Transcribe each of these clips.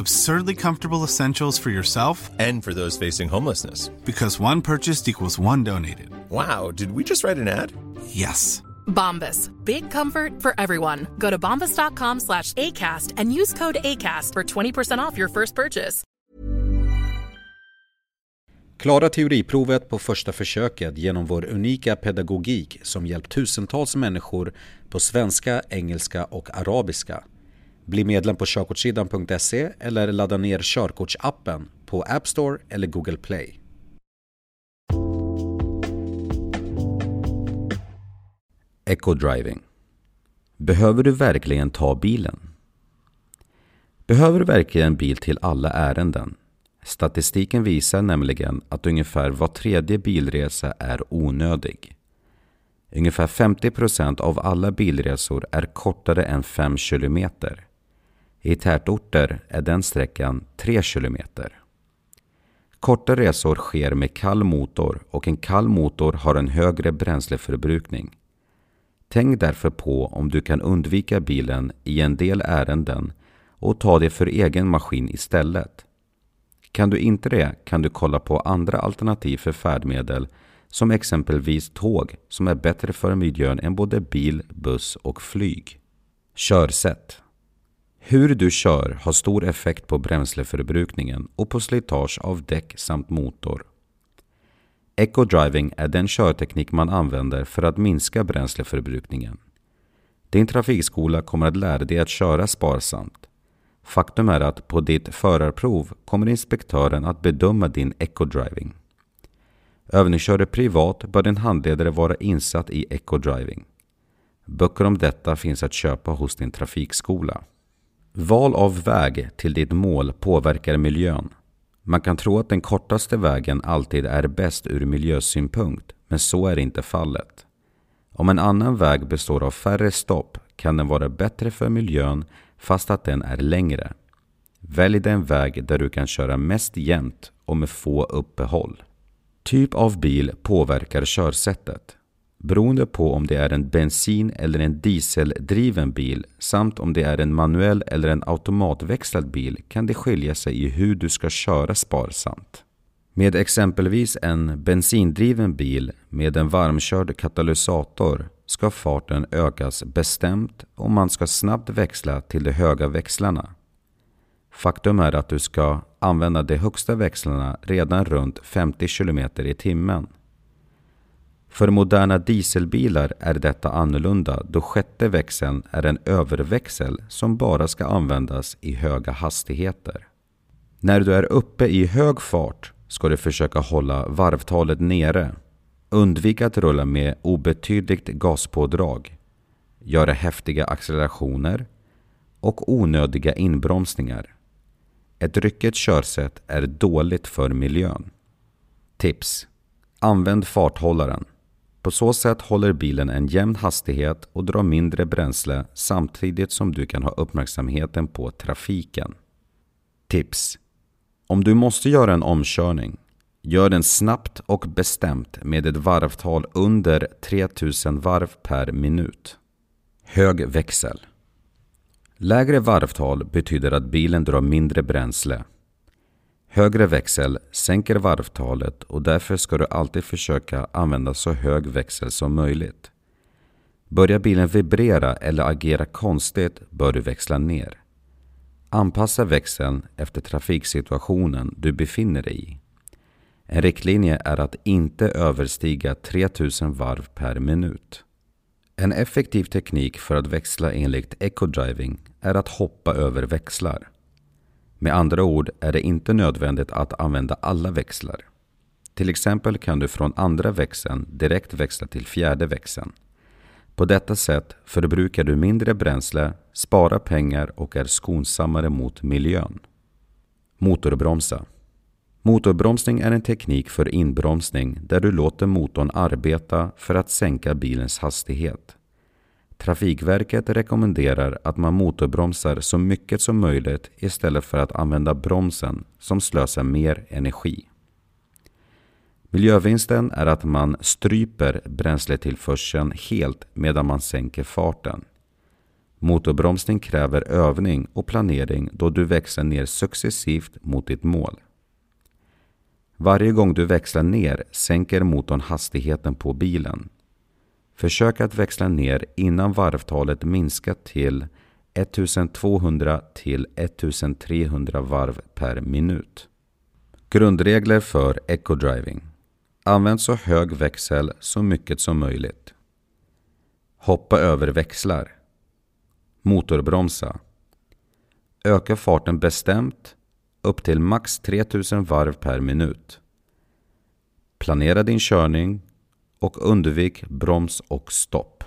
Absurdly comfortable essentials for yourself And for those facing homelessness. because one purchased equals one donated. Wow, did we just write an ad? Yes. Bombas. Big comfort for everyone. Go to bombas.com slash ACAST and use code ACAST for 20% off your first purchase. Klara teoriprovet på första försöket genom vår unika pedagogik som hjälpt tusentals människor på svenska, engelska och arabiska. Bli medlem på körkortssidan.se eller ladda ner körkortsappen på App Store eller Google Play. Eco Driving Behöver du verkligen ta bilen? Behöver du verkligen bil till alla ärenden? Statistiken visar nämligen att ungefär var tredje bilresa är onödig. Ungefär 50% av alla bilresor är kortare än 5 km. I tätorter är den sträckan 3 km. Korta resor sker med kall motor och en kall motor har en högre bränsleförbrukning. Tänk därför på om du kan undvika bilen i en del ärenden och ta det för egen maskin istället. Kan du inte det kan du kolla på andra alternativ för färdmedel som exempelvis tåg som är bättre för miljön än både bil, buss och flyg. Körsätt hur du kör har stor effekt på bränsleförbrukningen och på slitage av däck samt motor. Eco-driving är den körteknik man använder för att minska bränsleförbrukningen. Din trafikskola kommer att lära dig att köra sparsamt. Faktum är att på ditt förarprov kommer inspektören att bedöma din eco-driving. Övningskör du privat bör din handledare vara insatt i eco-driving. Böcker om detta finns att köpa hos din trafikskola. Val av väg till ditt mål påverkar miljön. Man kan tro att den kortaste vägen alltid är bäst ur miljösynpunkt, men så är inte fallet. Om en annan väg består av färre stopp kan den vara bättre för miljön fast att den är längre. Välj den väg där du kan köra mest jämnt och med få uppehåll. Typ av bil påverkar körsättet. Beroende på om det är en bensin eller en dieseldriven bil samt om det är en manuell eller en automatväxlad bil kan det skilja sig i hur du ska köra sparsamt. Med exempelvis en bensindriven bil med en varmkörd katalysator ska farten ökas bestämt och man ska snabbt växla till de höga växlarna. Faktum är att du ska använda de högsta växlarna redan runt 50 km i timmen. För moderna dieselbilar är detta annorlunda då sjätte växeln är en överväxel som bara ska användas i höga hastigheter. När du är uppe i hög fart ska du försöka hålla varvtalet nere. Undvik att rulla med obetydligt gaspådrag, göra häftiga accelerationer och onödiga inbromsningar. Ett ryckigt körsätt är dåligt för miljön. Tips! Använd farthållaren. På så sätt håller bilen en jämn hastighet och drar mindre bränsle samtidigt som du kan ha uppmärksamheten på trafiken. Tips! Om du måste göra en omkörning, gör den snabbt och bestämt med ett varvtal under 3000 varv per minut. Hög växel. Lägre varvtal betyder att bilen drar mindre bränsle. Högre växel sänker varvtalet och därför ska du alltid försöka använda så hög växel som möjligt. Börjar bilen vibrera eller agera konstigt bör du växla ner. Anpassa växeln efter trafiksituationen du befinner dig i. En riktlinje är att inte överstiga 3000 varv per minut. En effektiv teknik för att växla enligt ecodriving är att hoppa över växlar. Med andra ord är det inte nödvändigt att använda alla växlar. Till exempel kan du från andra växeln direkt växla till fjärde växeln. På detta sätt förbrukar du mindre bränsle, sparar pengar och är skonsammare mot miljön. Motorbromsa Motorbromsning är en teknik för inbromsning där du låter motorn arbeta för att sänka bilens hastighet. Trafikverket rekommenderar att man motorbromsar så mycket som möjligt istället för att använda bromsen som slösar mer energi. Miljövinsten är att man stryper bränsletillförseln helt medan man sänker farten. Motorbromsning kräver övning och planering då du växlar ner successivt mot ditt mål. Varje gång du växlar ner sänker motorn hastigheten på bilen. Försök att växla ner innan varvtalet minskat till 1200 till 1300 varv per minut. Grundregler för ecodriving Använd så hög växel så mycket som möjligt. Hoppa över växlar. Motorbromsa. Öka farten bestämt upp till max 3000 varv per minut. Planera din körning och undvik broms och stopp.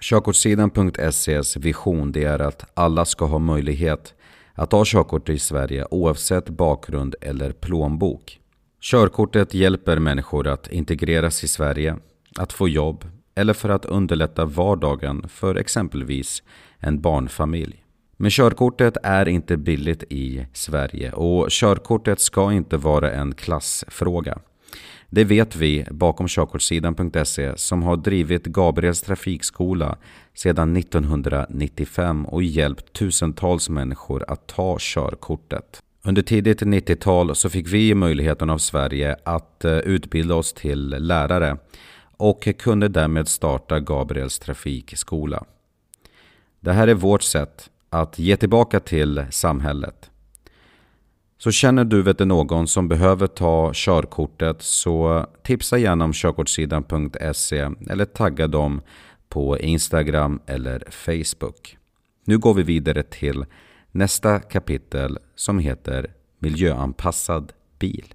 Körkortssidan.ses vision det är att alla ska ha möjlighet att ta körkort i Sverige oavsett bakgrund eller plånbok. Körkortet hjälper människor att integreras i Sverige, att få jobb eller för att underlätta vardagen för exempelvis en barnfamilj. Men körkortet är inte billigt i Sverige och körkortet ska inte vara en klassfråga. Det vet vi bakom körkortssidan.se som har drivit Gabriels trafikskola sedan 1995 och hjälpt tusentals människor att ta körkortet. Under tidigt 90-tal så fick vi möjligheten av Sverige att eh, utbilda oss till lärare och kunde därmed starta Gabriels trafikskola. Det här är vårt sätt att ge tillbaka till samhället. Så känner du vet någon som behöver ta körkortet så tipsa gärna om körkortssidan.se eller tagga dem på Instagram eller Facebook. Nu går vi vidare till nästa kapitel som heter Miljöanpassad bil.